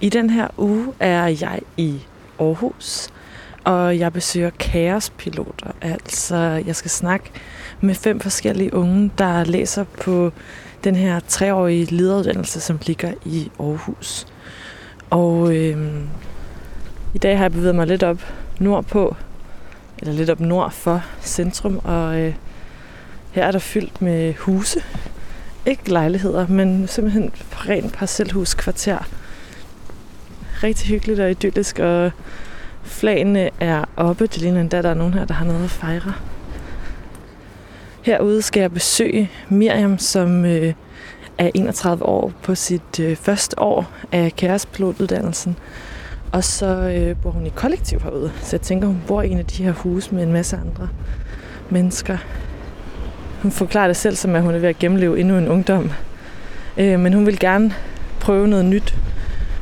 I den her uge er jeg i Aarhus, og jeg besøger kaospiloter. Altså, jeg skal snakke med fem forskellige unge, der læser på den her treårige lederuddannelse, som ligger i Aarhus. Og øh, i dag har jeg bevæget mig lidt op nordpå, eller lidt op nord for centrum, og øh, her er der fyldt med huse. Ikke lejligheder, men simpelthen rent parcelhuskvarter. Rigtig hyggeligt og idyllisk, og flagene er oppe. Det ligner endda, der er nogen her, der har noget at fejre. Herude skal jeg besøge Miriam, som øh, er 31 år på sit øh, første år af kærespilotuddannelsen. Og så øh, bor hun i kollektiv herude. Så jeg tænker, hun bor i en af de her huse med en masse andre mennesker. Hun forklarer det selv som, at hun er ved at gennemleve endnu en ungdom. Øh, men hun vil gerne prøve noget nyt.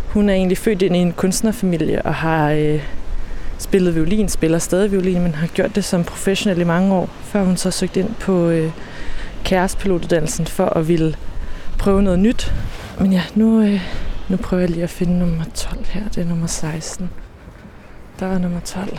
Hun er egentlig født ind i en kunstnerfamilie og har øh, spillet violin, spiller stadig violin, men har gjort det som professionel i mange år, før hun så søgte ind på øh, kærespilotuddannelsen for at ville prøve noget nyt. Men ja, nu, øh, nu prøver jeg lige at finde nummer 12 her. Det er nummer 16. Der er nummer 12.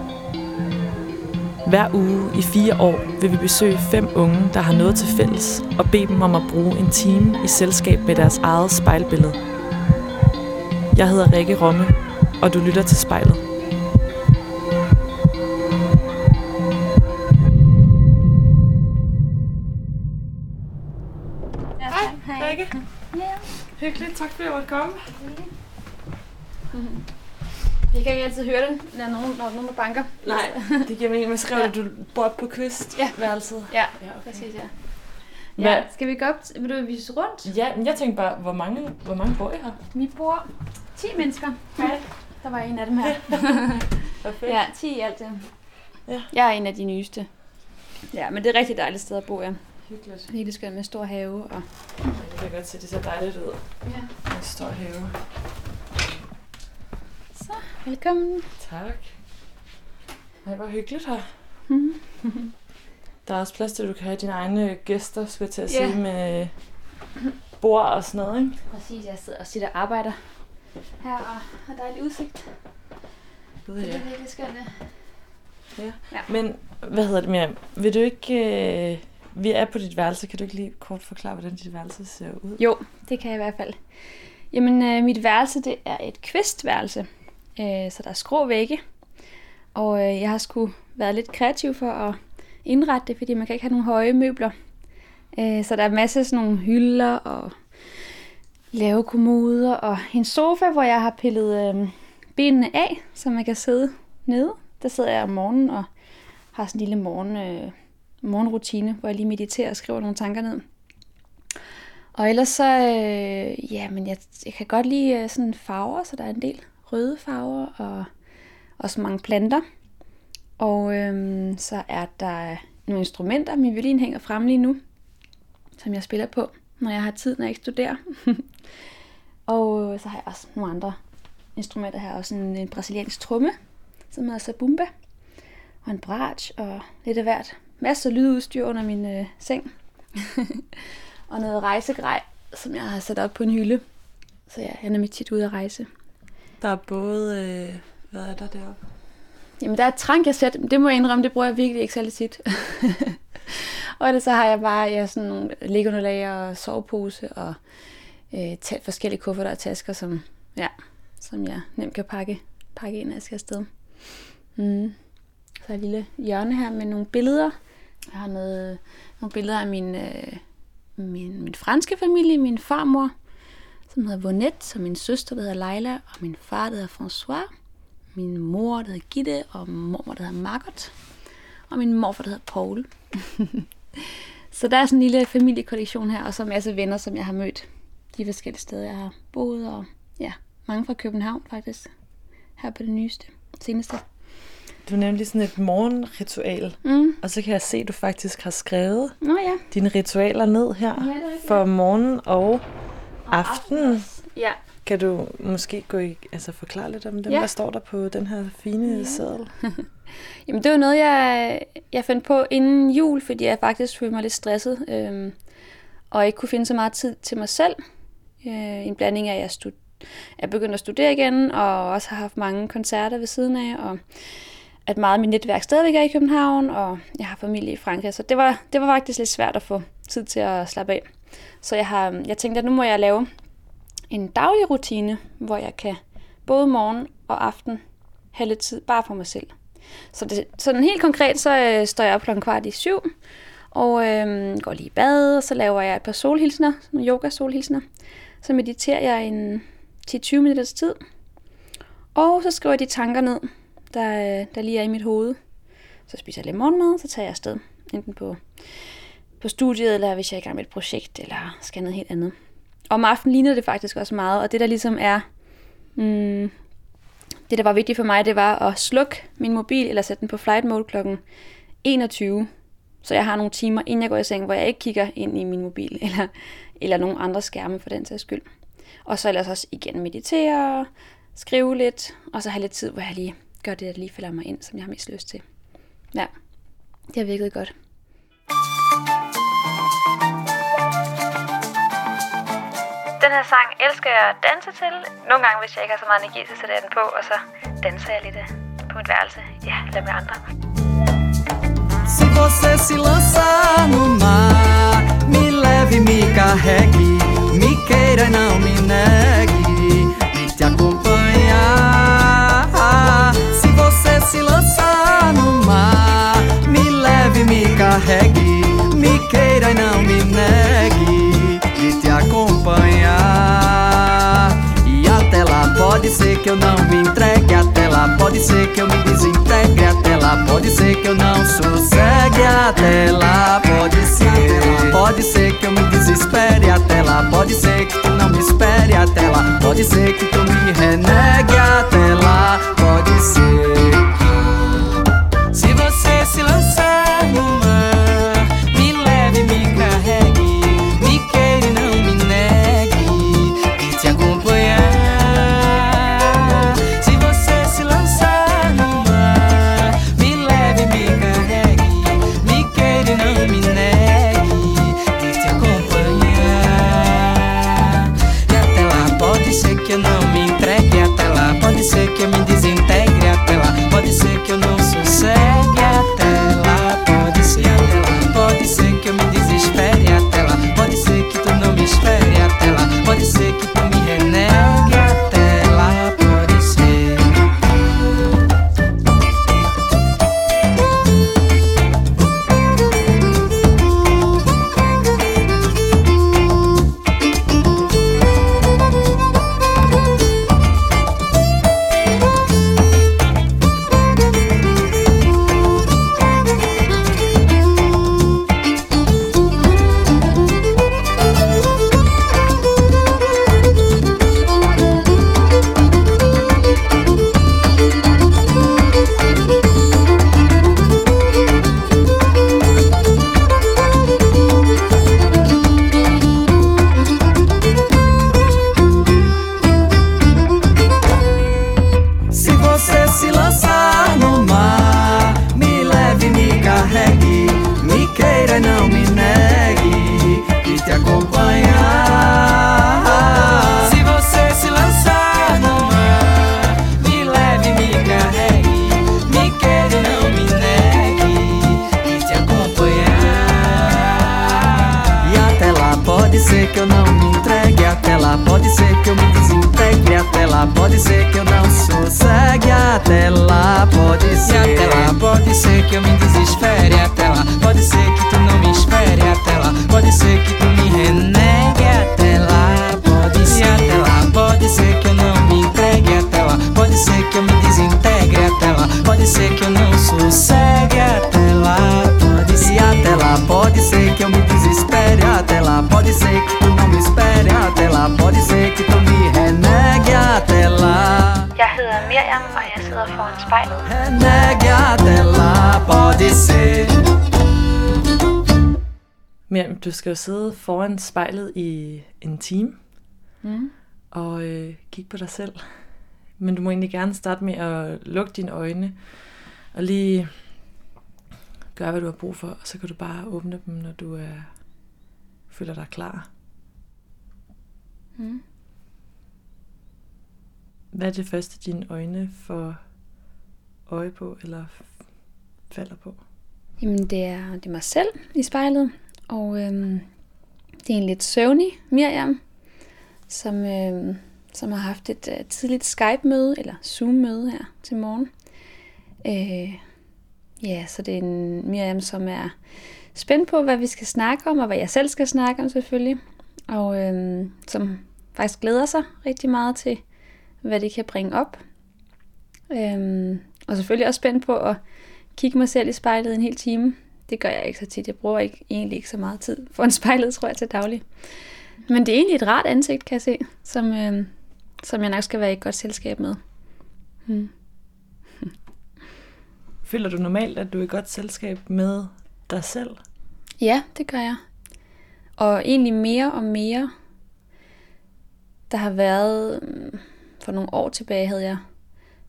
Hver uge i fire år vil vi besøge fem unge, der har noget til fælles, og bede dem om at bruge en time i selskab med deres eget spejlbillede. Jeg hedder Rikke Romme, og du lytter til spejlet. Hej, Rikke. Ja. Hyggeligt. Tak fordi jeg måtte komme. Jeg kan ikke altid høre det, når nogen, når nogen der banker. Nej, det giver mening. Hvad skrev Ja. ja. du? bor på kyst? Ja. Værelset? Ja, Ja, okay. præcis, ja. Hvad- Ja, skal vi gå op? Vil du vise rundt? Ja, men jeg tænkte bare, hvor mange, hvor mange bor I her? Vi bor 10 mennesker. Hej. Der var en af dem her. Perfekt. ja, 10 i alt. Ja. Ja. Jeg er en af de nyeste. Ja, men det er et rigtig dejligt sted at bo, ja. Hyggeligt. Helt skønt med stor have. Og... Jeg kan godt se, det ser dejligt ud. Ja. En stor have. Velkommen. Tak. Ej, hvor hyggeligt her. Mhm. Der er også plads til, at du kan have dine egne gæster, skulle jeg til at Ja. sige, med bord og sådan noget, ikke? Præcis, jeg sidder og sitter og arbejder her og har dejlig udsigt. Gud, Det ja. er virkelig skønt. ja. Men, hvad hedder det mere? Vil du ikke... Øh, vi er på dit værelse. Kan du ikke lige kort forklare, hvordan dit værelse ser ud? Jo, det kan jeg i hvert fald. Jamen, øh, mit værelse, det er et kvistværelse. Øh, så der er skrå vægge. Og øh, jeg har sgu været lidt kreativ for at indrette det, fordi man kan ikke have nogle høje møbler. Øh, så der er masser af sådan nogle hylder og lave kommoder og en sofa, hvor jeg har pillet øh, benene af, så man kan sidde nede. Der sidder jeg om morgenen og har sådan en lille morgen, øh, morgenrutine, hvor jeg lige mediterer og skriver nogle tanker ned. Og ellers så, øh, ja, men jeg, jeg kan godt lide øh, sådan farver, så der er en del røde farver og også mange planter. Og øhm, så er der nogle instrumenter. Min violin hænger frem lige nu, som jeg spiller på, når jeg har tid, når jeg ikke studerer. og øh, så har jeg også nogle andre instrumenter her. Også en, en brasiliansk tromme, som hedder Sabumba. Og en bratsch og lidt af hvert. Masser af lydudstyr under min øh, seng. og noget rejsegrej, som jeg har sat op på en hylde. Så ja, jeg er nemlig tit ude at rejse. Der er både... Øh, hvad er der deroppe? Jamen, der er et jeg men det må jeg indrømme, det bruger jeg virkelig ikke særlig tit. og ellers så har jeg bare ja, sådan nogle liggeunderlag og sovepose og øh, tæt forskellige kufferter og tasker, som, ja, som jeg nemt kan pakke, pakke ind, når jeg skal afsted. Mm. Så er et lille hjørne her med nogle billeder. Jeg har noget, øh, nogle billeder af min, øh, min, min franske familie, min farmor, som hedder Vonette, og min søster, der hedder Leila, og min far, der hedder François min mor, der hedder Gitte, og mormor, der hedder Margot. og min morfar, der hedder Paul. så der er sådan en lille familiekollektion her, og så en masse venner, som jeg har mødt de forskellige steder, jeg har boet, og ja, mange fra København faktisk, her på det nyeste, seneste. Du nævnte sådan et morgenritual, mm. og så kan jeg se, at du faktisk har skrevet Nå, ja. dine ritualer ned her Ja, for morgen og, aften. Ja, Kan du måske gå i, altså forklare lidt om dem? Ja. Hvad står der på den her fine ja. seddel? Jamen, det var noget, jeg, jeg fandt på inden jul, fordi jeg faktisk følte mig lidt stresset, øhm, og ikke kunne finde så meget tid til mig selv. Øh, en blanding af, at jeg, stud- jeg begyndte at studere igen, og også har haft mange koncerter ved siden af, og at meget af mit netværk stadigvæk er i København, og jeg har familie i Frankrig, så det var, det var faktisk lidt svært at få tid til at slappe af. Så jeg, har, jeg tænkte, at nu må jeg lave en daglig rutine, hvor jeg kan både morgen og aften have lidt tid bare for mig selv. Så det, sådan helt konkret, så øh, står jeg op klokken kvart i syv, og øh, går lige i bad, og så laver jeg et par solhilsner, nogle yoga-solhilsner. Så mediterer jeg en 10-20 minutters tid, og så skriver jeg de tanker ned, der, øh, der lige er i mit hoved. Så spiser jeg lidt morgenmad, så tager jeg afsted, enten på, på studiet, eller hvis jeg er i gang med et projekt, eller skal noget helt andet. Om aftenen ligner det faktisk også meget, og det der ligesom er, mm, det der var vigtigt for mig, det var at slukke min mobil, eller sætte den på flight mode klokken 21. Så jeg har nogle timer, inden jeg går i seng, hvor jeg ikke kigger ind i min mobil, eller, eller nogen andre skærme for den sags skyld. Og så ellers også igen meditere, skrive lidt, og så have lidt tid, hvor jeg lige gør det, der lige falder mig ind, som jeg har mest lyst til. Ja, det har virket godt. Den her sang elsker jeg at danse til. Nogle gange, hvis jeg ikke har så meget energi, så sætter jeg den på, og så danser jeg lidt øh, på mit værelse. Ja, lad med andre. Se você se lançar e no mar, me leve, me carregue, me queira e não me negue de te acompanhar. Se você se lançar no mar, me leve, me carregue, me queira e não me negue pode ser que eu não me entregue, até lá. Pode ser que eu me desintegre, até lá. Pode ser que eu não sossegue, até lá. Pode ser, pode ser que eu me desespere, até lá. Pode ser que tu não me espere, até lá. Pode ser que tu me renegue, até lá du skal jo sidde foran spejlet i en time Mm. og øh, kigge på dig selv. Men du må egentlig gerne starte med at lukke dine øjne og lige gøre, hvad du har brug for, og så kan du bare åbne dem, når du er, føler dig klar. Mm. Hvad er det første, dine øjne får øje på, eller falder på? Jamen, det er, det er mig selv i spejlet, og øhm, det er en lidt søvnig Miriam, som, øhm, som har haft et øh, tidligt Skype-møde, eller Zoom-møde her til morgen. Øh, ja, så det er en Miriam, som er spændt på, hvad vi skal snakke om, og hvad jeg selv skal snakke om selvfølgelig. Og øhm, som faktisk glæder sig rigtig meget til, hvad det kan bringe op. Øhm, og selvfølgelig også spændt på at kigge mig selv i spejlet en hel time. Det gør jeg ikke så tit. Jeg bruger ikke, egentlig ikke så meget tid foran spejlet, tror jeg, til daglig. Men det er egentlig et rart ansigt, kan jeg se, som, øh, som jeg nok skal være i et godt selskab med. Hmm. Føler du normalt, at du er i godt selskab med dig selv? Ja, det gør jeg. Og egentlig mere og mere. Der har været, mm, for nogle år tilbage havde jeg,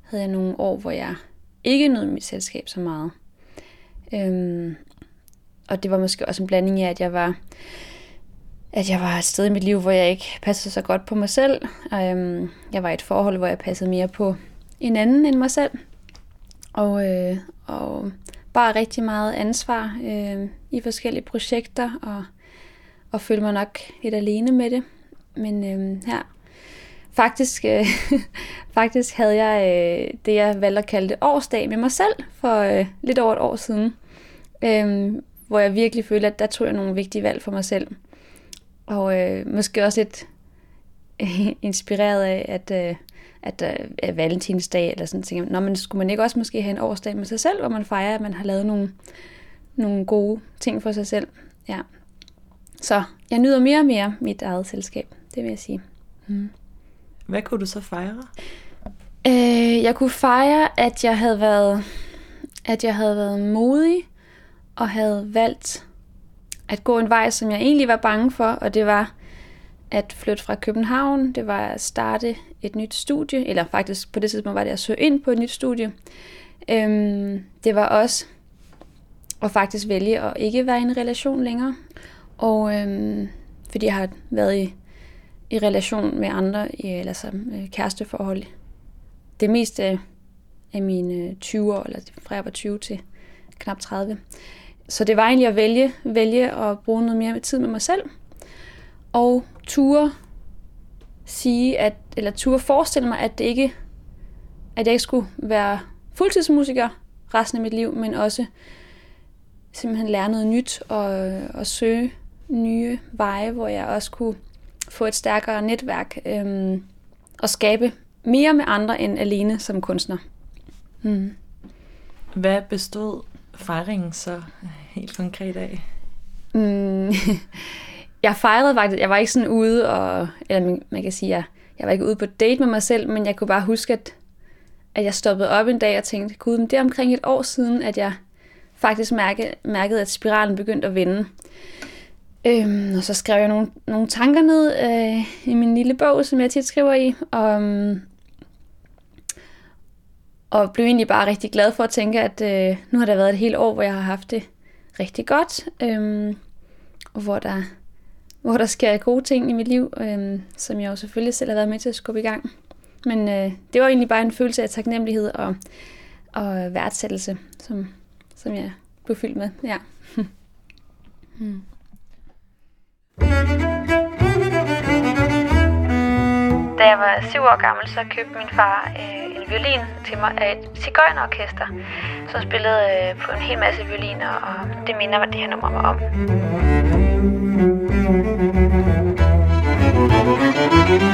havde jeg nogle år, hvor jeg ikke nød mit selskab så meget. Øhm, og det var måske også en blanding af, at jeg var, at jeg var et sted i mit liv, hvor jeg ikke passede så godt på mig selv. Øhm, jeg var i et forhold, hvor jeg passede mere på en anden end mig selv. Og, øh, og bare rigtig meget ansvar øh, i forskellige projekter, og, og følte mig nok lidt alene med det. Men øh, her, faktisk, øh, faktisk havde jeg øh, det, jeg valgte at kalde det årsdag med mig selv for øh, lidt over et år siden. Øh, hvor jeg virkelig følte, at der tog jeg nogle vigtige valg for mig selv. Og øh, måske også lidt inspireret af, at, øh, at øh, valentinsdag, eller sådan ting. Nå, men skulle man ikke også måske have en årsdag med sig selv, hvor man fejrer, at man har lavet nogle, nogle gode ting for sig selv. Ja. Så jeg nyder mere og mere mit eget selskab, det vil jeg sige. Mm. Hvad kunne du så fejre? Øh, jeg kunne fejre, at jeg havde været, at jeg havde været modig og havde valgt at gå en vej, som jeg egentlig var bange for, og det var at flytte fra København. Det var at starte et nyt studie, eller faktisk på det tidspunkt var det at søge ind på et nyt studie. Øhm, det var også at faktisk vælge at ikke være i en relation længere. Og øhm, fordi jeg har været i, i relation med andre, i, eller så øh, kæresteforhold, det meste af, af mine øh, 20 år, eller fra jeg var 20 til knap 30. Så det var egentlig at vælge, vælge at bruge noget mere tid med mig selv, og ture sige, at, eller ture forestille mig, at det ikke, at jeg ikke skulle være fuldtidsmusiker resten af mit liv, men også simpelthen lære noget nyt og, og søge nye veje, hvor jeg også kunne få et stærkere netværk øhm, og skabe mere med andre end alene som kunstner. Mm. Hvad bestod fejringen så helt konkret af? Mm. jeg fejrede faktisk, jeg var ikke sådan ude, og, eller man, kan sige, jeg, jeg var ikke ude på date med mig selv, men jeg kunne bare huske, at, at jeg stoppede op en dag og tænkte, gud, men det er omkring et år siden, at jeg faktisk mærke, mærkede, at spiralen begyndte at vende. Øhm, og så skrev jeg nogle, nogle tanker ned øh, i min lille bog, som jeg tit skriver i, og, og blev egentlig bare rigtig glad for at tænke, at øh, nu har der været et helt år, hvor jeg har haft det rigtig godt, øhm, hvor der, hvor der sker gode ting i mit liv, øhm, som jeg jo selvfølgelig selv har været med til at skubbe i gang. Men øh, det var egentlig bare en følelse af taknemmelighed og, og værdsættelse, som, som jeg blev fyldt med. Ja. hmm. Da jeg var syv år gammel, så købte min far øh, en violin til mig af et cigøjnerorkester, som spillede øh, på en hel masse violiner, og det minder det her nummer mig om. sidder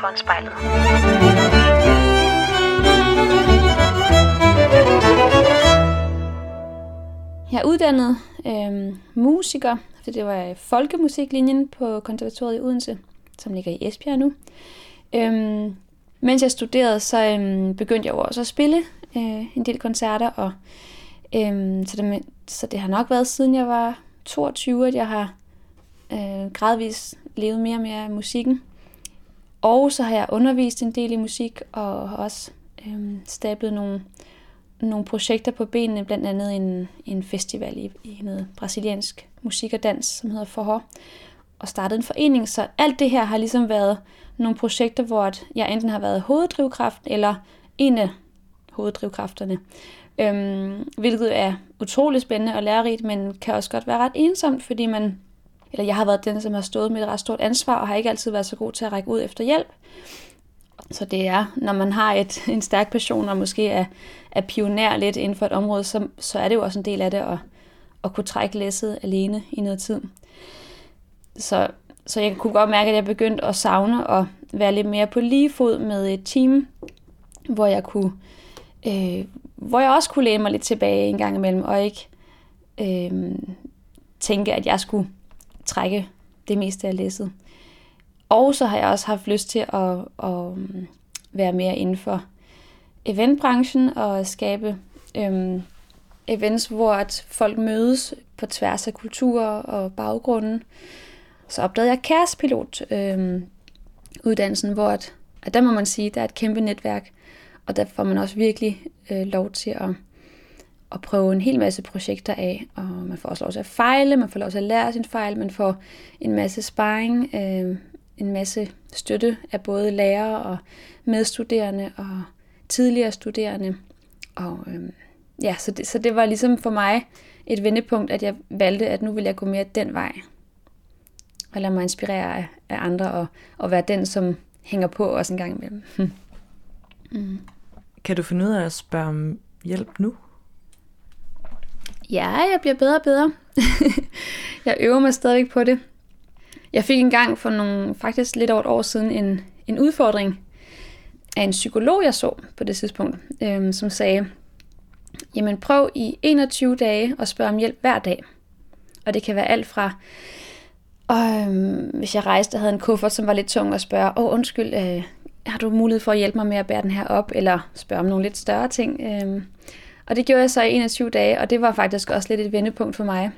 foran spejlet. Jeg er uddannet øh, musiker, for det var folkemusiklinjen på konservatoriet i Odense, som ligger i Esbjerg nu. Øh, mens jeg studerede, så øh, begyndte jeg jo også at spille øh, en del koncerter, og øh, så, det, så det har nok været siden jeg var 22, at jeg har øh, gradvist levet mere og mere af musikken. Og så har jeg undervist en del i musik, og har også øhm, stablet nogle, nogle projekter på benene, blandt andet en, en festival i, i noget brasiliansk musik og dans, som hedder Forhår, og startet en forening. Så alt det her har ligesom været nogle projekter, hvor jeg enten har været hoveddrivkraften eller en af hoveddrivkræfterne. Øhm, hvilket er utrolig spændende og lærerigt, men kan også godt være ret ensomt, fordi man, eller jeg har været den, som har stået med et ret stort ansvar, og har ikke altid været så god til at række ud efter hjælp. Så det er, når man har et, en stærk passion, og måske er, er pioner lidt inden for et område, så, så er det jo også en del af det at, at kunne trække læsset alene i noget tid. Så, så jeg kunne godt mærke, at jeg begyndte at savne at være lidt mere på lige fod med et team, hvor jeg kunne øh, hvor jeg også kunne læne mig lidt tilbage en gang imellem, og ikke øh, tænke, at jeg skulle trække det meste af læsset. Og så har jeg også haft lyst til at, at øhm, være mere inden for eventbranchen og skabe øhm, events, hvor at folk mødes på tværs af kulturer og baggrunden. Så opdagede jeg kærespilot øhm, uddannelsen, hvor at, at der må man sige, der er et kæmpe netværk og der får man også virkelig øh, lov til at, at prøve en hel masse projekter af, og man får også lov til at fejle, man får lov til at lære sin fejl, man får en masse sparring, øh, en masse støtte af både lærere og medstuderende og tidligere studerende. Og øh, ja, så det, så det var ligesom for mig et vendepunkt, at jeg valgte, at nu vil jeg gå mere den vej. Og lade mig inspirere af, af andre og, og være den, som hænger på også en gang imellem. mm. Kan du finde ud af at spørge om hjælp nu? Ja, jeg bliver bedre og bedre. jeg øver mig stadigvæk på det. Jeg fik engang for nogle, faktisk lidt over et år siden en, en udfordring af en psykolog, jeg så på det tidspunkt, øhm, som sagde, jamen prøv i 21 dage at spørge om hjælp hver dag. Og det kan være alt fra, og, øhm, hvis jeg rejste og havde en kuffert, som var lidt tung, at spørge, åh oh, undskyld, øh, har du mulighed for at hjælpe mig med at bære den her op, eller spørge om nogle lidt større ting. Øhm, og det gjorde jeg så i 21 dage, og det var faktisk også lidt et vendepunkt for mig,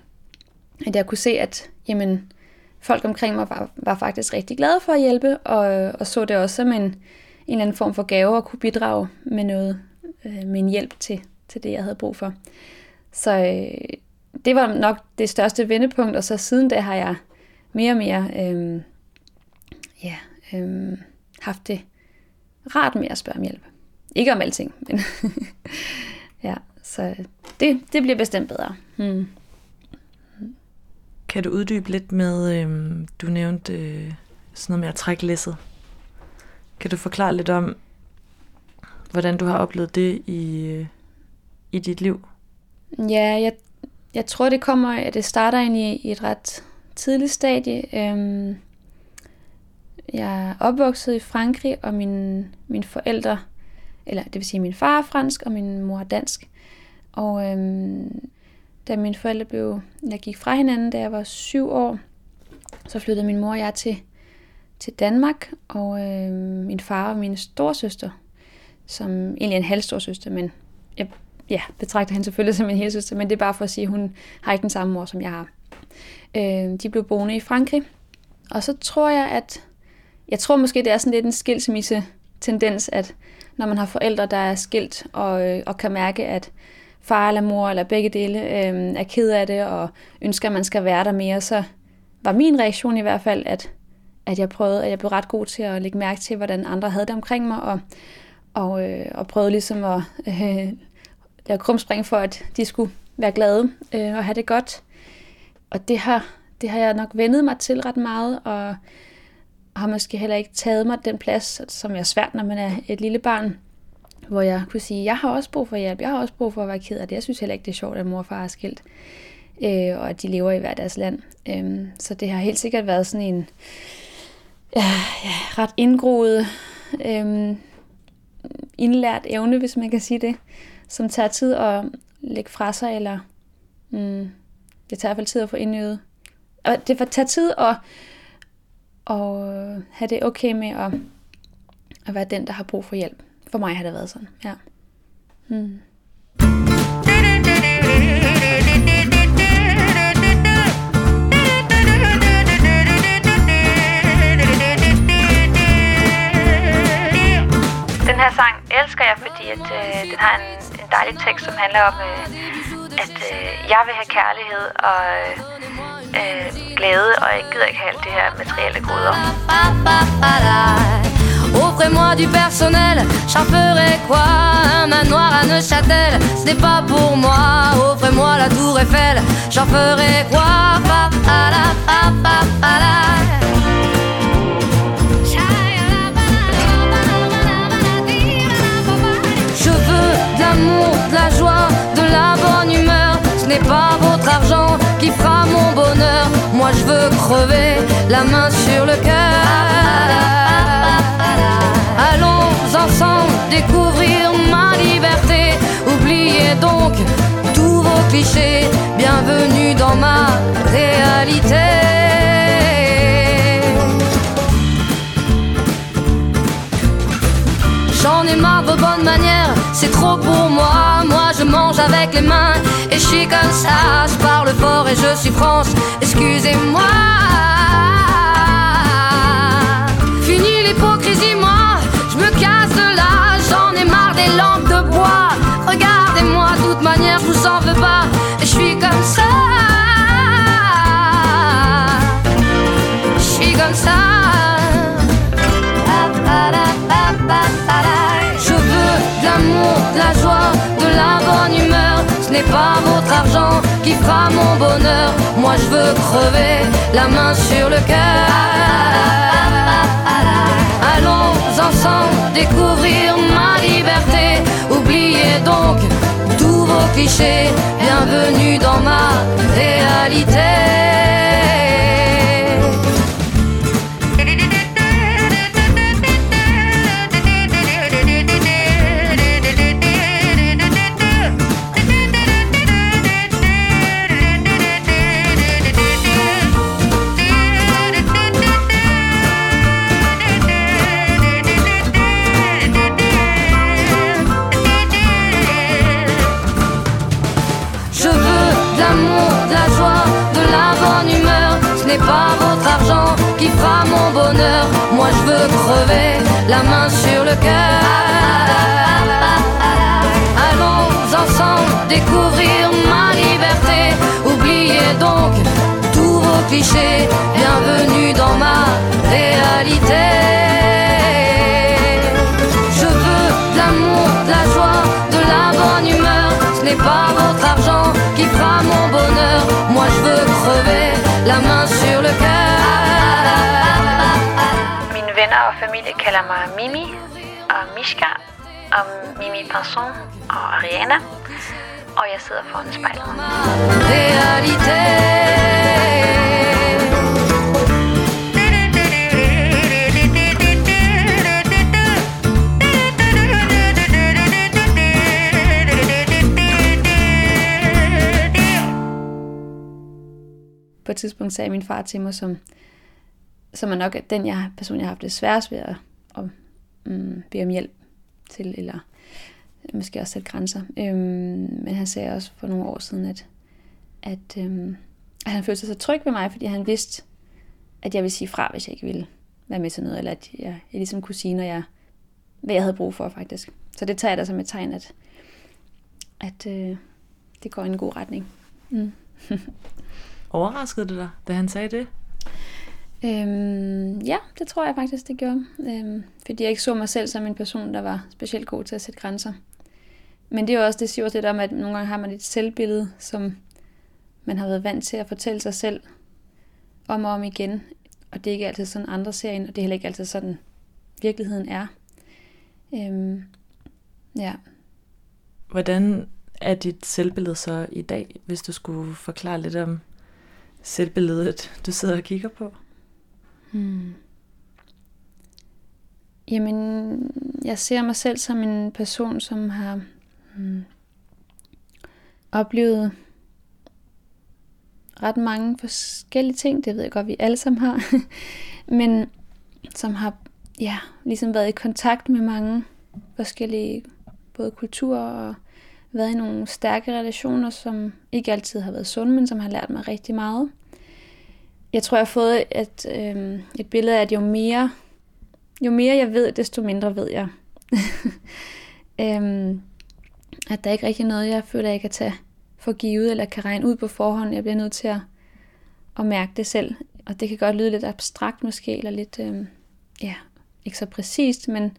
at jeg kunne se, at jamen, folk omkring mig var, var faktisk rigtig glade for at hjælpe, og, og så det også som en, en eller anden form for gave at kunne bidrage med noget, øh, med en hjælp til, til det, jeg havde brug for. Så øh, det var nok det største vendepunkt, og så siden da har jeg mere og mere øh, ja, øh, haft det rart med at spørge om hjælp. Ikke om alting, men ja, så det, det bliver bestemt bedre. Hmm. Kan du uddybe lidt med, øh, du nævnte øh, sådan noget med at trække læsset. Kan du forklare lidt om, hvordan du har oplevet det i, øh, i dit liv? Ja, jeg, jeg tror, det kommer, at det starter ind i, i et ret tidligt stadie. Øhm, jeg er opvokset i Frankrig, og mine, mine forældre, eller det vil sige min far er fransk, og min mor er dansk. Og øhm, da mine forældre blev, jeg gik fra hinanden, da jeg var syv år, så flyttede min mor og jeg til, til Danmark, og øhm, min far og min storsøster, som egentlig er en halvstorsøster, men jeg ja, betragter hende selvfølgelig som en helsøster, men det er bare for at sige, at hun har ikke den samme mor, som jeg har. Øh, de blev boende i Frankrig, og så tror jeg, at jeg tror måske, det er sådan lidt en skilsmisse tendens, at når man har forældre, der er skilt og, øh, og kan mærke, at far eller mor eller begge dele øh, er ked af det og ønsker, at man skal være der mere, så var min reaktion i hvert fald, at, at jeg prøvede, at jeg blev ret god til at lægge mærke til, hvordan andre havde det omkring mig, og, og, øh, og prøvede ligesom at øh, lave krumspring for, at de skulle være glade øh, og have det godt. Og det har, det har jeg nok vendet mig til ret meget, og har måske heller ikke taget mig den plads, som er svært, når man er et lille barn, hvor jeg kunne sige, jeg har også brug for hjælp, jeg har også brug for at være ked af det. Jeg synes heller ikke, det er sjovt, at mor og far er skilt, øh, og at de lever i hver deres land. Øh, så det har helt sikkert været sådan en, ja, ja, ret indgroet, øh, indlært evne, hvis man kan sige det, som tager tid at lægge fra sig, eller mm, det tager i hvert fald tid at få indøvet. Og det tager tid at, og øh, have det okay med at, at være den, der har brug for hjælp. For mig har det været sådan, ja. Hmm. Den her sang elsker jeg, fordi at, øh, den har en, en dejlig tekst, som handler om, øh, at øh, jeg vil have kærlighed og øh, øh, glæde, og jeg gider ikke have alt det her materielle goder. Offrez-moi du personnel, j'en ferai quoi Un manoir à Neuchâtel, ce n'est pas pour moi. Offrez-moi la tour Eiffel, j'en ferai quoi. Je veux de l'amour, de la joie, de la bonne humeur. Ce n'est pas votre argent qui fera mon bonheur. Je veux crever la main sur le cœur. Allons ensemble découvrir ma liberté. Oubliez donc tous vos clichés. Bienvenue dans ma réalité. J'en ai marre de vos bonnes manières, c'est trop pour moi. Moi je mange avec les mains suis comme ça. Je parle fort et je suis France, excusez-moi. Fini l'hypocrisie, moi Ce n'est pas votre argent qui fera mon bonheur. Moi je veux crever la main sur le cœur. Allons ensemble découvrir ma liberté. Oubliez donc tous vos clichés. Bienvenue dans ma réalité. Crever la main sur le cœur. Allons ensemble découvrir ma liberté. Oubliez donc tous vos clichés. Bienvenue dans ma réalité. Je veux de l'amour, de la joie, de la bonne humeur. Ce n'est pas votre argent qui fera mon bonheur. Moi je veux crever la main sur le cœur. Venner og familie kalder mig Mimi og Mishka og Mimi Pinson og Ariana. Og jeg sidder foran spejlet. På et tidspunkt sagde min far til mig, som, som er nok den jeg, person, jeg har haft det sværest ved at, at mm, bede om hjælp til, eller måske også sætte grænser. Øhm, men han sagde også for nogle år siden, at, at, øhm, at han følte sig så tryg ved mig, fordi han vidste, at jeg ville sige fra, hvis jeg ikke ville være med til noget, eller at jeg, jeg ligesom kunne sige, når jeg, hvad jeg havde brug for faktisk. Så det tager jeg da som et tegn, at, at øh, det går i en god retning. Mm. Overraskede det dig, da han sagde det? Øhm, ja, det tror jeg faktisk, det gjorde. Øhm, fordi jeg ikke så mig selv som en person, der var specielt god til at sætte grænser. Men det er jo også, det siger også lidt om, at nogle gange har man et selvbillede, som man har været vant til at fortælle sig selv om og om igen. Og det er ikke altid sådan, andre ser ind, og det er heller ikke altid sådan, virkeligheden er. Øhm, ja. Hvordan er dit selvbillede så i dag, hvis du skulle forklare lidt om selvbilledet, du sidder og kigger på? Hmm. Jamen, jeg ser mig selv som en person, som har hmm, oplevet ret mange forskellige ting. Det ved jeg godt, vi alle sammen har. Men som har ja, ligesom været i kontakt med mange forskellige både kulturer og været i nogle stærke relationer, som ikke altid har været sunde, men som har lært mig rigtig meget. Jeg tror, jeg har fået et, øh, et billede af, at jo mere, jo mere jeg ved, desto mindre ved jeg. øhm, at der er ikke rigtig noget, jeg føler, jeg kan tage for givet, eller kan regne ud på forhånd. Jeg bliver nødt til at, at mærke det selv. Og det kan godt lyde lidt abstrakt måske, eller lidt, øh, ja, ikke så præcist, men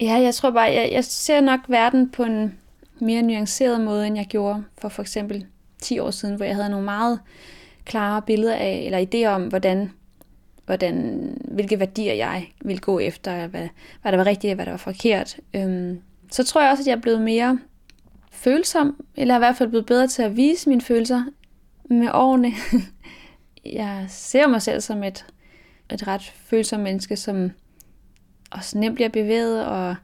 ja, jeg tror bare, jeg, jeg ser nok verden på en mere nuanceret måde, end jeg gjorde for for eksempel 10 år siden, hvor jeg havde nogle meget klare billeder af, eller idéer om, hvordan, hvordan, hvilke værdier jeg ville gå efter, hvad, hvad der var rigtigt og hvad der var forkert. Øhm, så tror jeg også, at jeg er blevet mere følsom, eller i hvert fald blevet bedre til at vise mine følelser med årene. jeg ser mig selv som et, et ret følsomt menneske, som også nemt bliver bevæget, og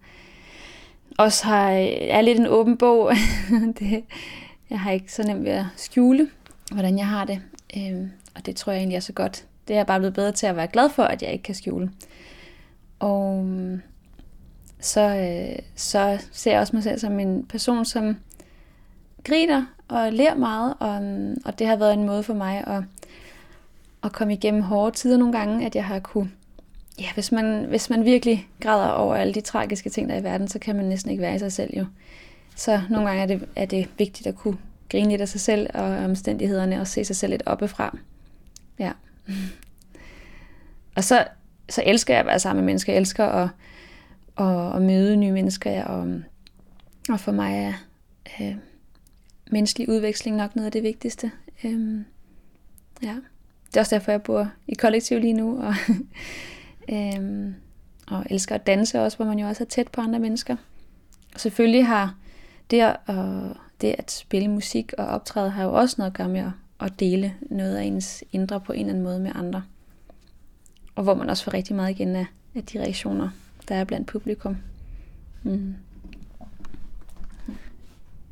også har, er lidt en åben bog. det, jeg har ikke så nemt ved at skjule, hvordan jeg har det. Øh, og det tror jeg egentlig er så godt. Det er jeg bare blevet bedre til at være glad for, at jeg ikke kan skjule. Og øh, så, øh, så ser jeg også mig selv som en person, som griner og lærer meget, og, øh, og det har været en måde for mig at, at komme igennem hårde tider nogle gange, at jeg har kunne ja, hvis man, hvis man virkelig græder over alle de tragiske ting, der er i verden, så kan man næsten ikke være i sig selv jo. Så nogle gange er det, er det vigtigt at kunne grine lidt af sig selv og omstændighederne og se sig selv lidt oppefra. Ja. Og så, så elsker jeg at være sammen med mennesker. Jeg elsker at, at, at møde nye mennesker. Og, og for mig er øh, menneskelig udveksling nok noget af det vigtigste. Øhm, ja. Det er også derfor, jeg bor i kollektiv lige nu. Og, øhm, og elsker at danse også, hvor man jo også er tæt på andre mennesker. Og selvfølgelig har det at, det at spille musik og optræde har jo også noget at gøre med at dele noget af ens indre på en eller anden måde med andre. Og hvor man også får rigtig meget igen af, af de reaktioner, der er blandt publikum. Mm.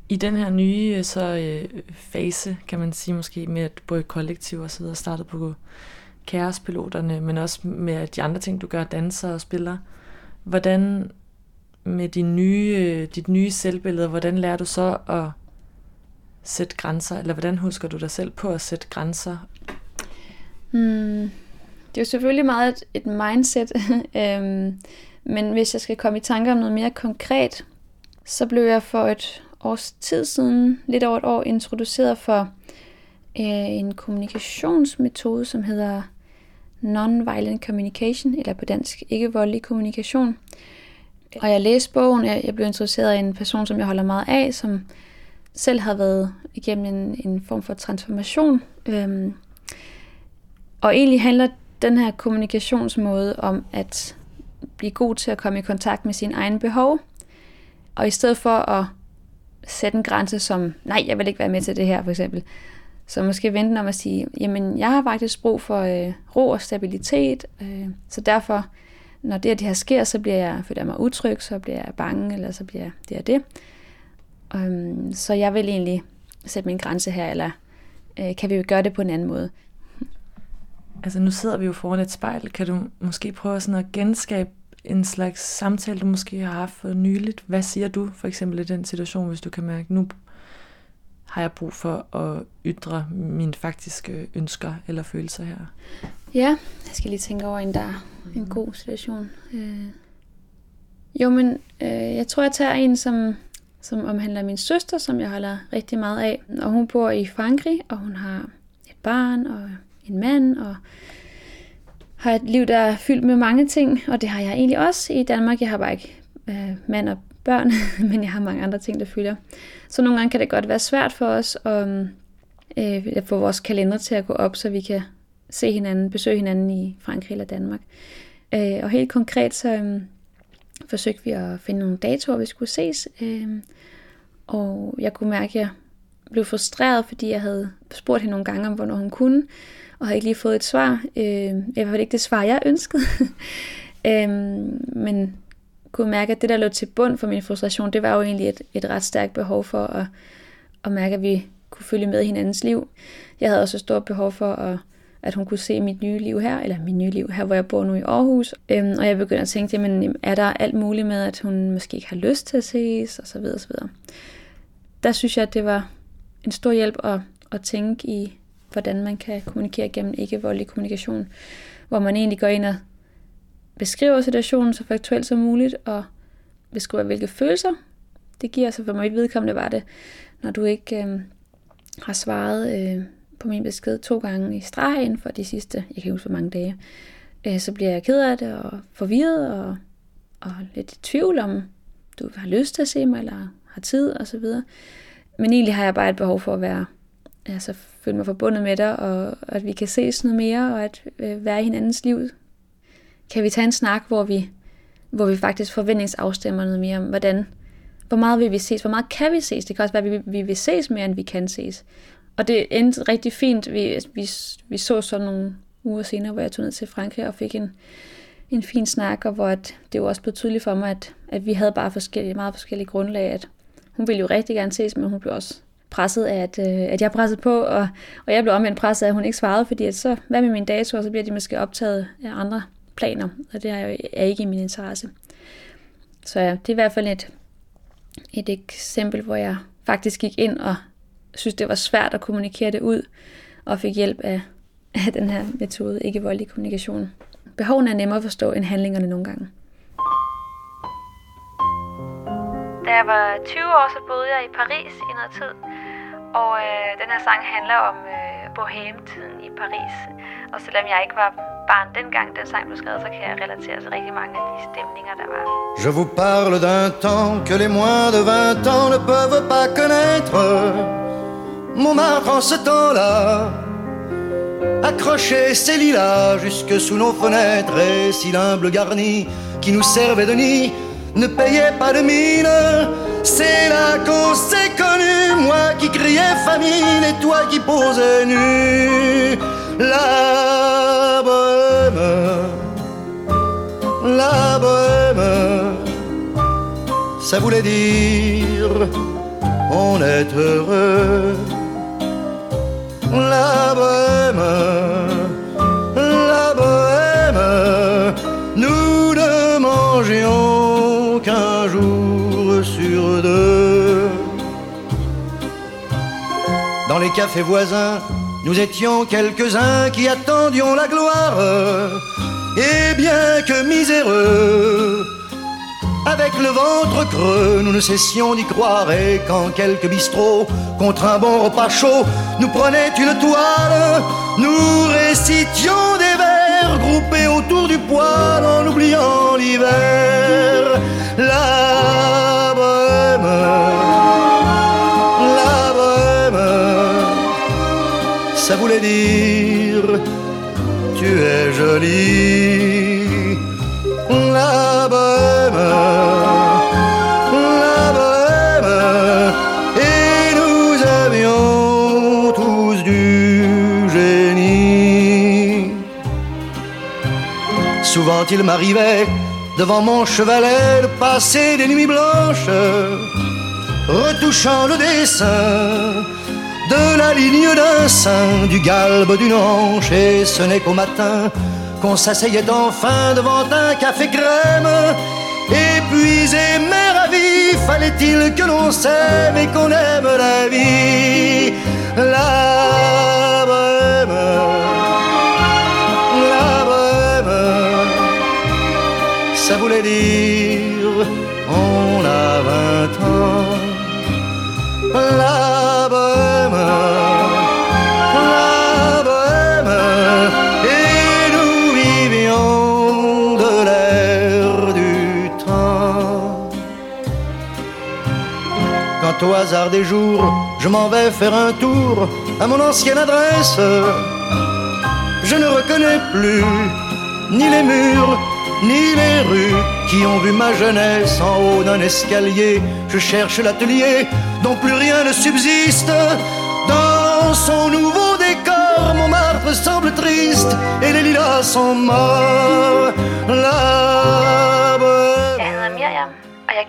I den her nye øh, så, øh, fase, kan man sige måske, med at både kollektiv og så videre, startede på kærespiloterne, men også med de andre ting, du gør, danser og spiller. Hvordan med din nye, dit nye selvbillede, hvordan lærer du så at sætte grænser, eller hvordan husker du dig selv på at sætte grænser? Hmm. Det er jo selvfølgelig meget et, et mindset, øhm, men hvis jeg skal komme i tanke om noget mere konkret, så blev jeg for et års tid siden, lidt over et år, introduceret for øh, en kommunikationsmetode, som hedder Non-Violent Communication, eller på dansk ikke voldelig kommunikation. Og jeg læste bogen, jeg, jeg blev interesseret i en person, som jeg holder meget af, som selv har været igennem en, en form for transformation. Øhm, og egentlig handler den her kommunikationsmåde om at blive god til at komme i kontakt med sine egne behov, og i stedet for at sætte en grænse som, nej, jeg vil ikke være med til det her, for eksempel, så måske vente om at sige, jamen, jeg har faktisk brug for øh, ro og stabilitet, øh, så derfor når det, det her sker, så bliver jeg, føler jeg mig utryg, så bliver jeg bange, eller så bliver det og det. Um, så jeg vil egentlig sætte min grænse her, eller øh, kan vi jo gøre det på en anden måde? Altså nu sidder vi jo foran et spejl. Kan du måske prøve sådan at genskabe en slags samtale, du måske har haft for nyligt? Hvad siger du for eksempel i den situation, hvis du kan mærke, nu har jeg brug for at ytre mine faktiske ønsker eller følelser her? Ja, jeg skal lige tænke over en, der er en god situation. Øh. Jo, men øh, jeg tror, jeg tager en, som, som omhandler min søster, som jeg holder rigtig meget af. Og hun bor i Frankrig, og hun har et barn og en mand, og har et liv, der er fyldt med mange ting, og det har jeg egentlig også i Danmark. Jeg har bare ikke øh, mand og børn, men jeg har mange andre ting, der fylder. Så nogle gange kan det godt være svært for os at øh, få vores kalender til at gå op, så vi kan se hinanden, besøge hinanden i Frankrig eller Danmark. Øh, og helt konkret så øh, forsøgte vi at finde nogle datoer, vi skulle ses. Øh, og jeg kunne mærke, at jeg blev frustreret, fordi jeg havde spurgt hende nogle gange om, hvornår hun kunne, og havde ikke lige fået et svar. Øh, jeg hvert ikke det svar, jeg ønskede. øh, men kunne mærke, at det, der lå til bund for min frustration, det var jo egentlig et, et ret stærkt behov for at, at mærke, at vi kunne følge med hinandens liv. Jeg havde også et stort behov for, at, at hun kunne se mit nye liv her, eller mit nye liv her, hvor jeg bor nu i Aarhus. Øhm, og jeg begyndte at tænke, jamen, er der alt muligt med, at hun måske ikke har lyst til at ses, og så videre, og så videre. Der synes jeg, at det var en stor hjælp at, at tænke i, hvordan man kan kommunikere gennem ikke-voldelig kommunikation, hvor man egentlig går ind og beskriver situationen så faktuelt som muligt, og beskriver, hvilke følelser det giver. Så for mig vedkommende var det, når du ikke øh, har svaret øh, på min besked to gange i streg inden for de sidste, jeg kan ikke huske, hvor mange dage, øh, så bliver jeg ked af det og forvirret og, og lidt i tvivl om, du har lyst til at se mig, eller har tid og så videre. Men egentlig har jeg bare et behov for at være, altså føle mig forbundet med dig, og at vi kan ses noget mere, og at øh, være i hinandens liv. Kan vi tage en snak, hvor vi, hvor vi faktisk forventningsafstemmer noget mere om, hvordan, hvor meget vil vi ses, hvor meget kan vi ses. Det kan også være, at vi, vi vil ses mere, end vi kan ses. Og det endte rigtig fint. Vi, vi, vi så så nogle uger senere, hvor jeg tog ned til Frankrig og fik en, en fin snak, og hvor at, det var også blev tydeligt for mig, at, at vi havde bare forskellige, meget forskellige grundlag. At hun ville jo rigtig gerne ses, men hun blev også presset af, at, øh, at jeg pressede på, og, og jeg blev omvendt presset af, at hun ikke svarede, fordi at så, hvad med min dato, og så bliver de måske optaget af andre planer, og det er, jo, er ikke i min interesse. Så ja, det er i hvert fald et, et eksempel, hvor jeg faktisk gik ind og synes, det var svært at kommunikere det ud, og fik hjælp af, af den her metode, ikke voldelig kommunikation. Behovene er nemmere at forstå end handlingerne nogle gange. Da jeg var 20 år, så boede jeg i Paris i noget tid. Og øh, den her sang handler om øh, bohème-tiden i Paris. Og selvom jeg ikke var barn dengang den sang blev skrevet, så kan jeg relatere til rigtig mange af de stemninger, der var. Je vous parle d'un temps que les moins de 20 ans ne peuvent pas connaître. Montmartre en ce temps-là accrochait ses lilas jusque sous nos fenêtres et si l'humble garni qui nous servait de nid ne payait pas de mine. C'est là qu'on s'est connu, moi qui criais famine et toi qui posais nu. La bohème, la bohème, ça voulait dire on est heureux. La bohème, la bohème, nous ne mangions qu'un jour sur deux. Dans les cafés voisins, nous étions quelques-uns qui attendions la gloire. Et bien que miséreux, avec le ventre creux, nous ne cessions d'y croire. Et quand quelques bistrots, contre un bon repas chaud, nous prenaient une toile, nous récitions des vers groupés autour du poêle en oubliant l'hiver. La bohème, la bohème, ça voulait dire tu es jolie. La et nous avions tous du génie. Souvent il m'arrivait devant mon chevalet de passer des nuits blanches, retouchant le dessin de la ligne d'un sein, du galbe d'une hanche, et ce n'est qu'au matin qu'on s'asseyait enfin devant un café crème. Épuisé mais ravi, fallait-il que l'on s'aime et qu'on aime la vie? La bohème, la bohème, ça voulait dire on a vingt ans. La bohème, au hasard des jours, je m'en vais faire un tour à mon ancienne adresse, je ne reconnais plus ni les murs, ni les rues qui ont vu ma jeunesse en haut d'un escalier. Je cherche l'atelier dont plus rien ne subsiste. Dans son nouveau décor, mon marbre semble triste et les lilas sont morts.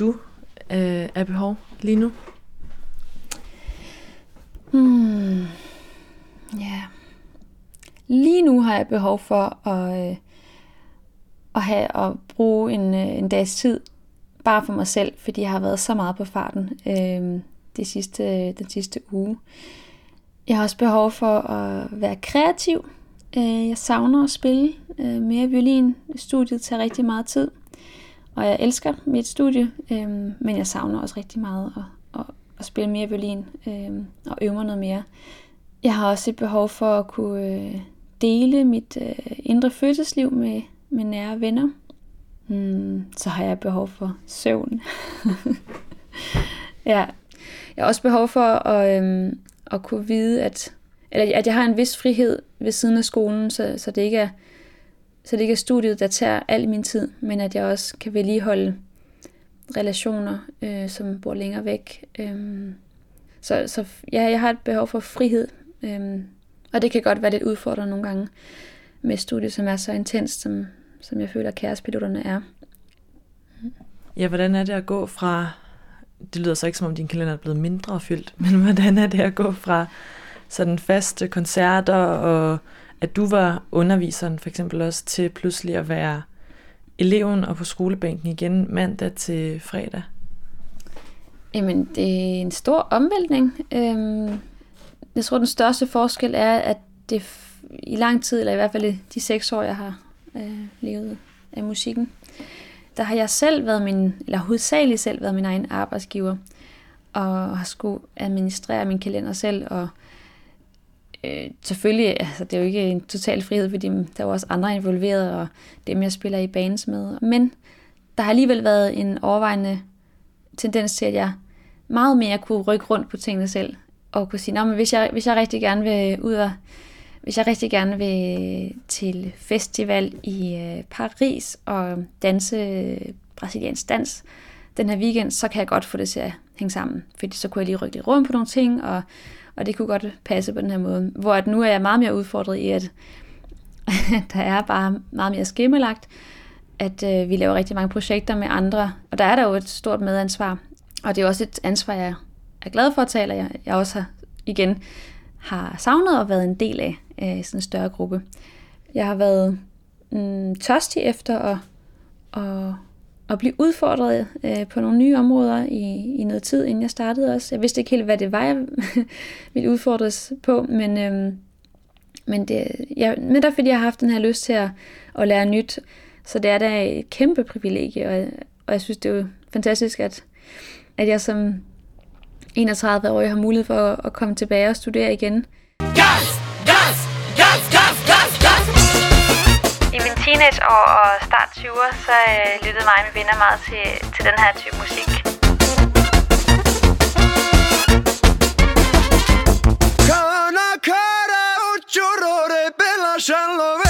du øh, af behov lige nu? Hmm. Ja. Lige nu har jeg behov for at, øh, at, have, at bruge en, øh, en dags tid bare for mig selv, fordi jeg har været så meget på farten øh, det sidste, den sidste uge. Jeg har også behov for at være kreativ. Øh, jeg savner at spille øh, mere violin. Studiet tager rigtig meget tid, og jeg elsker mit studie, øh, men jeg savner også rigtig meget at, at, at spille mere violin øh, og øve mig noget mere. Jeg har også et behov for at kunne øh, dele mit øh, indre følelsesliv med, med nære venner. Hmm, så har jeg behov for søvn. ja. Jeg har også behov for at, øh, at kunne vide, at, eller at jeg har en vis frihed ved siden af skolen, så, så, det ikke er, så det ikke er studiet, der tager al min tid, men at jeg også kan vedligeholde relationer, øh, som bor længere væk. Øhm, så så ja, jeg har et behov for frihed, øhm, og det kan godt være lidt udfordrende nogle gange med studiet, som er så intenst, som, som jeg føler, kærespiloterne er. Ja, hvordan er det at gå fra, det lyder så ikke som om din kalender er blevet mindre fyldt, men hvordan er det at gå fra sådan faste koncerter, og at du var underviseren for eksempel også, til pludselig at være eleven og på skolebænken igen mandag til fredag? Jamen, det er en stor omvæltning. Øhm, jeg tror, den største forskel er, at det i lang tid, eller i hvert fald de seks år, jeg har øh, levet af musikken, der har jeg selv været min, eller hovedsageligt selv været min egen arbejdsgiver, og har skulle administrere min kalender selv, og øh, øh, selvfølgelig, altså det er jo ikke en total frihed, fordi der er jo også andre involveret, og dem jeg spiller i bands med. Men der har alligevel været en overvejende tendens til, at jeg meget mere kunne rykke rundt på tingene selv, og kunne sige, men hvis jeg, hvis jeg rigtig gerne vil ud og hvis jeg rigtig gerne vil til festival i øh, Paris og danse brasiliansk dans den her weekend, så kan jeg godt få det til at hænge sammen. Fordi så kunne jeg lige rykke lidt rundt på nogle ting, og, og det kunne godt passe på den her måde. Hvor at nu er jeg meget mere udfordret i, at der er bare meget mere skimmelagt, at øh, vi laver rigtig mange projekter med andre, og der er der jo et stort medansvar. Og det er også et ansvar, jeg er glad for at tale, og jeg, jeg også har igen har savnet og været en del af øh, sådan en større gruppe. Jeg har været mm, tørstig efter at, at, at blive udfordret øh, på nogle nye områder i, i noget tid, inden jeg startede også. Jeg vidste ikke helt, hvad det var, jeg ville udfordres på, men, øh, men, det, ja, men der fordi jeg har haft den her lyst til at, at lære nyt, så det er da et kæmpe privilegie, og, og jeg synes, det er jo fantastisk, at, at jeg som 31 år, har mulighed for at, at komme tilbage og studere igen. Teenageår og start 20'er, så øh, lyttede mig og mine venner meget til, til den her type musik. Cara cara ucciorore bella sciallovena Indie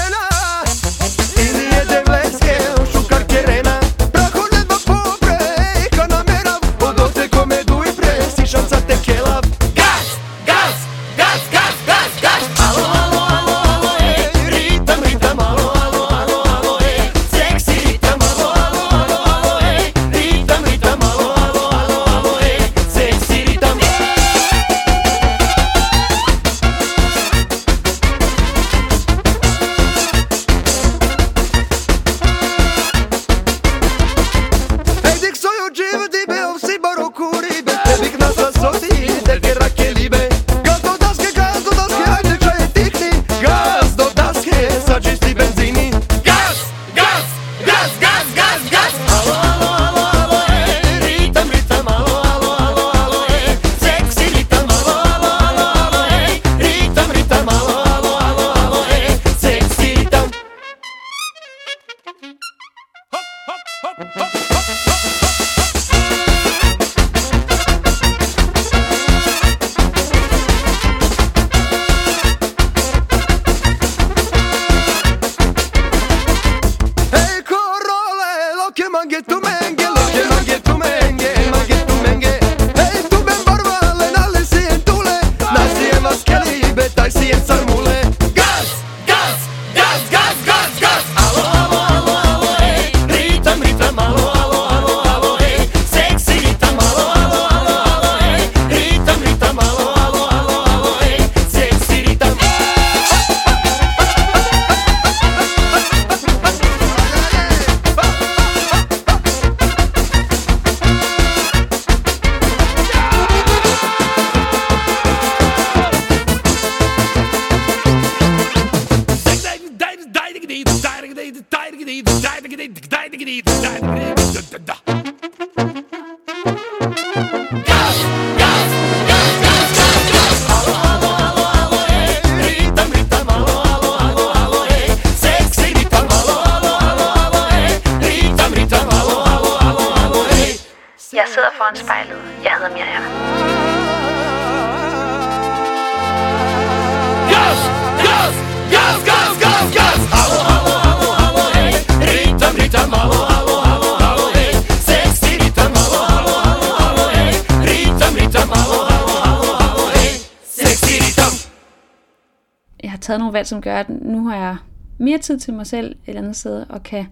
som gør, at nu har jeg mere tid til mig selv et eller andet sted, og kan,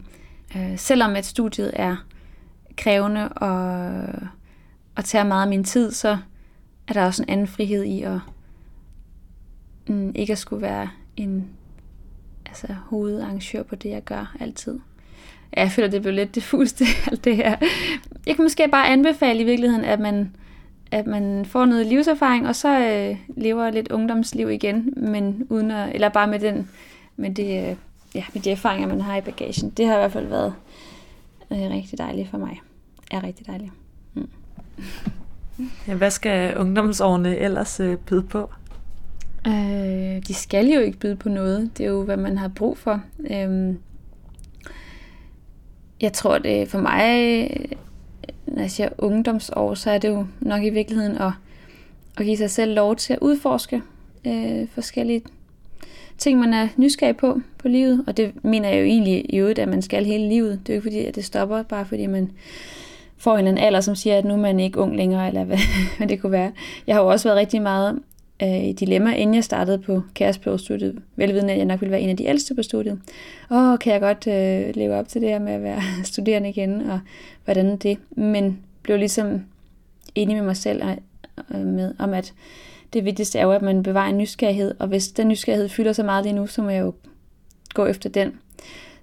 øh, selvom at studiet er krævende og, og tager meget af min tid, så er der også en anden frihed i at mm, ikke at skulle være en altså, hovedarrangør på det, jeg gør altid. Ja, jeg føler, det blev lidt diffust, alt det her. Jeg kan måske bare anbefale i virkeligheden, at man, at man får noget livserfaring, og så øh, lever lidt ungdomsliv igen, men uden at, eller bare med, den, med, det, øh, ja, med de erfaringer, man har i bagagen. Det har i hvert fald været øh, rigtig dejligt for mig. Er rigtig dejligt. Ja, hvad skal ungdomsårene ellers øh, byde på? Øh, de skal jo ikke byde på noget. Det er jo, hvad man har brug for. Øh, jeg tror, det for mig, når jeg siger ungdomsår, så er det jo nok i virkeligheden at, at give sig selv lov til at udforske øh, forskellige ting, man er nysgerrig på på livet. Og det mener jeg jo egentlig i øvrigt, at man skal hele livet. Det er jo ikke fordi, at det stopper, bare fordi man får en eller anden alder, som siger, at nu er man ikke ung længere, eller hvad, hvad det kunne være. Jeg har jo også været rigtig meget øh, dilemma, inden jeg startede på kærespørgstudiet, velvidende, at jeg nok ville være en af de ældste på studiet. Åh, kan jeg godt øh, leve op til det her med at være studerende igen, og hvordan det. Men blev ligesom enig med mig selv øh, med, om, at det vigtigste er jo, at man bevarer en nysgerrighed, og hvis den nysgerrighed fylder så meget lige nu, så må jeg jo gå efter den.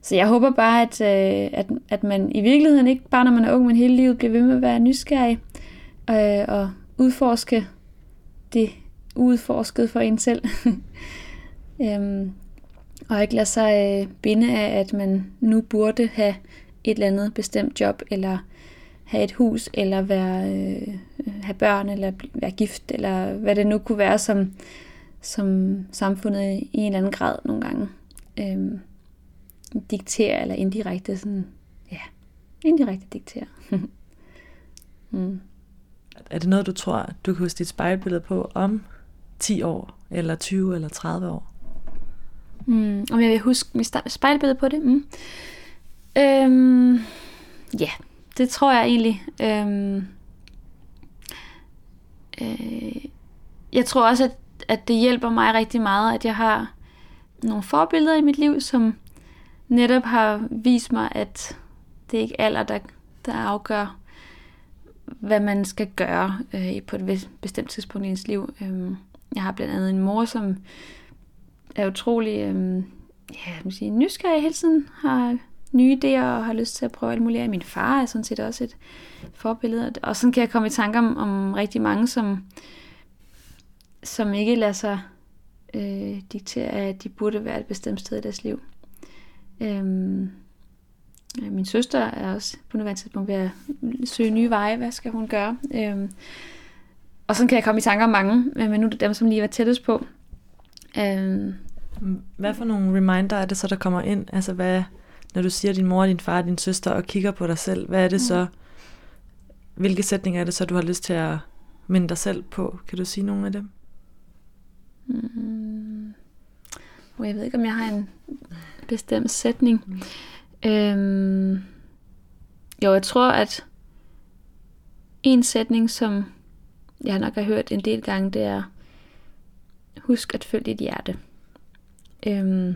Så jeg håber bare, at, øh, at, at man i virkeligheden ikke bare når man er ung, men hele livet bliver ved med at være nysgerrig øh, og udforske det udforsket for en selv. øhm, og ikke lade sig øh, binde af, at man nu burde have et eller andet bestemt job, eller have et hus, eller være, øh, have børn, eller være gift, eller hvad det nu kunne være, som, som samfundet i en eller anden grad nogle gange øhm, dikterer, eller indirekte sådan, ja, indirekte dikterer. mm. Er det noget, du tror, du kan huske dit spejlbillede på om 10 år, eller 20, eller 30 år? Mm, om jeg vil huske mit spejlbillede på det? Mm. Øhm, ja, det tror jeg egentlig. Øhm, øh, jeg tror også, at, at det hjælper mig rigtig meget, at jeg har nogle forbilleder i mit liv, som netop har vist mig, at det er ikke alder, der, der afgør, hvad man skal gøre øh, på et bestemt tidspunkt i ens liv. Øhm, jeg har blandt andet en mor, som er utrolig øhm, ja, man sige, nysgerrig hele tiden, har nye idéer og har lyst til at prøve alt muligt. Min far er sådan set også et forbillede. Og sådan kan jeg komme i tanke om, om rigtig mange, som, som ikke lader sig øh, diktere, at de burde være et bestemt sted i deres liv. Øhm, min søster er også på nuværende tidspunkt ved at søge nye veje. Hvad skal hun gøre? Øhm, og sådan kan jeg komme i tanke om mange, men nu er det dem, som lige var tættest på. Øhm, Hvad for nogle reminder er det så, der kommer ind? Altså hvad, når du siger din mor, din far, din søster og kigger på dig selv, hvad er det så, hvilke sætninger er det så, du har lyst til at minde dig selv på? Kan du sige nogle af dem? Mm. Jeg ved ikke, om jeg har en bestemt sætning. Mm. Øhm, jo, jeg tror, at en sætning, som jeg nok har hørt en del gange, det er, husk at følge dit hjerte. Øhm,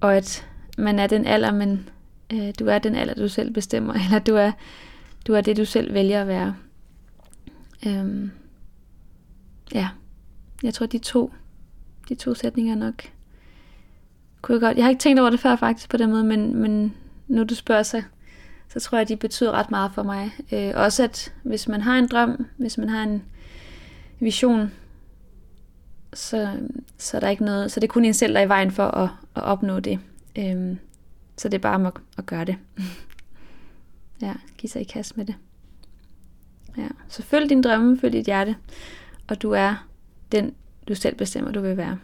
og at man er den alder, men øh, du er den alder, du selv bestemmer, eller du er, du er det, du selv vælger at være. Øhm, ja, jeg tror, de to, de to sætninger nok kunne jeg godt. Jeg har ikke tænkt over det før faktisk på den måde, men, men nu du spørger sig, så tror jeg, de betyder ret meget for mig. Øh, også at hvis man har en drøm, hvis man har en vision, så, så er der ikke noget, så det er kun en selv, der er i vejen for at, at opnå det. Øh, så det er bare om at, at gøre det. ja, giv sig i kast med det. Ja. Så følg din drømme, følg dit hjerte, og du er den, du selv bestemmer, du vil være.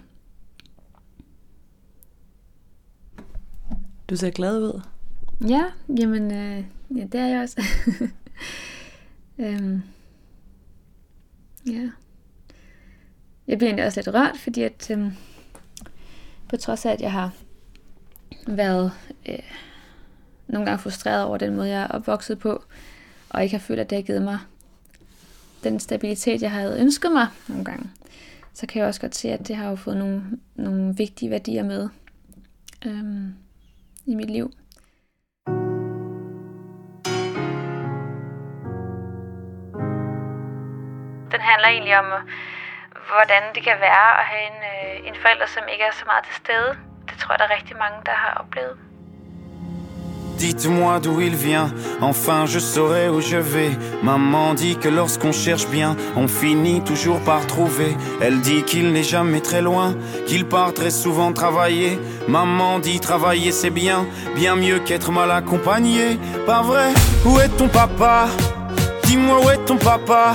Du ser glad ud. Ja, jamen, øh, ja, det er jeg også. øhm, ja. Jeg bliver egentlig også lidt rørt, fordi at, øhm, på trods af, at jeg har været øh, nogle gange frustreret over den måde, jeg er opvokset på, og ikke har følt, at det har givet mig den stabilitet, jeg havde ønsket mig nogle gange, så kan jeg også godt se, at det har jo fået nogle, nogle vigtige værdier med øhm, i mit liv. Handler egentlig om, hvordan det kan være at have en, øh, som ikke er så meget til. Det tror jeg, der er rigtig mange, der har oplevet. Dites-moi d'où il vient, enfin je saurai où je vais. Maman dit que lorsqu'on cherche bien, on finit toujours par trouver. Elle dit qu'il n'est jamais très loin, qu'il part très souvent travailler. Maman dit travailler c'est bien, bien mieux qu'être mal accompagné. Pas vrai? Où est ton papa? Dis-moi où est ton papa?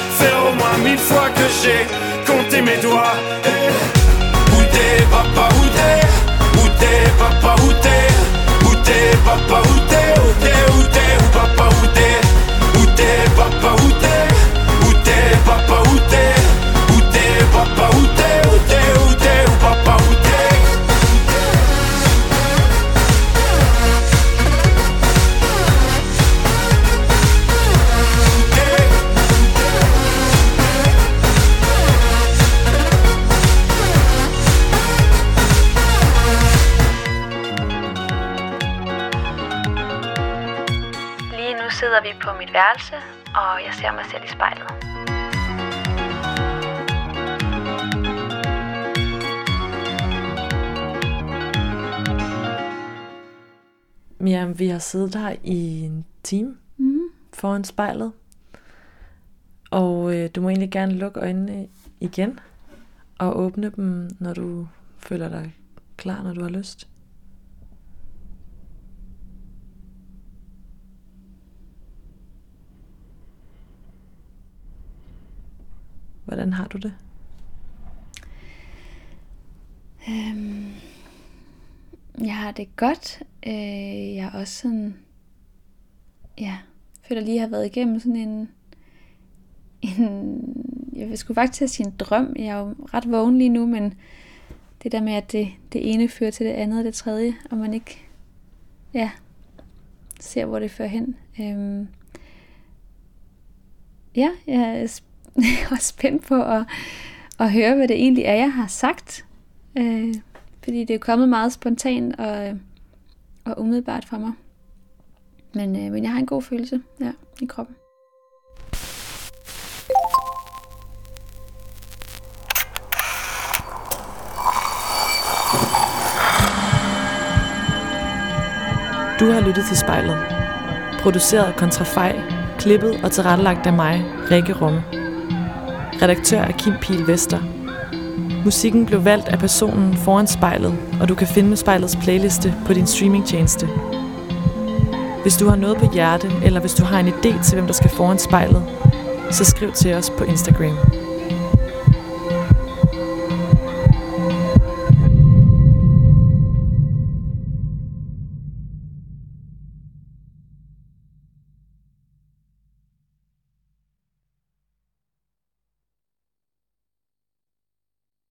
au moins mille fois que j'ai compté mes doigts. Eh, Où t'es papa, où t'es? Où t'es papa, où t'es? Où t'es papa, où t'es? Où t'es, où t'es, où papa, où t'es? Où t'es papa, où t'es? Où t'es papa, où t'es? Sidder vi på mit værelse, og jeg ser mig selv i spejlet. Ja, vi har siddet her i en time Mm. foran spejlet. Og øh, du må egentlig gerne lukke øjnene igen og åbne dem, når du føler dig klar, når du har lyst. Hvordan har du det? Øhm, Jeg har det godt. Øh, jeg er også sådan... Ja, føler lige, at jeg har været igennem sådan en... en jeg skulle faktisk sige en drøm. Jeg er jo ret vågen lige nu, men det der med, at det, det ene fører til det andet og det tredje, og man ikke ja, ser, hvor det fører hen. Øhm, ja, jeg og spændt på at, at høre, hvad det egentlig er, jeg har sagt. Øh, fordi det er kommet meget spontant og, og umiddelbart fra mig. Men, øh, men jeg har en god følelse ja, i kroppen. Du har lyttet til spejlet. Produceret kontrafej, klippet og tilrettelagt af mig, Rikke Rumme. Redaktør er Kim Pil Vester. Musikken blev valgt af personen foran spejlet, og du kan finde spejlets playliste på din streamingtjeneste. Hvis du har noget på hjerte, eller hvis du har en idé til, hvem der skal foran spejlet, så skriv til os på Instagram.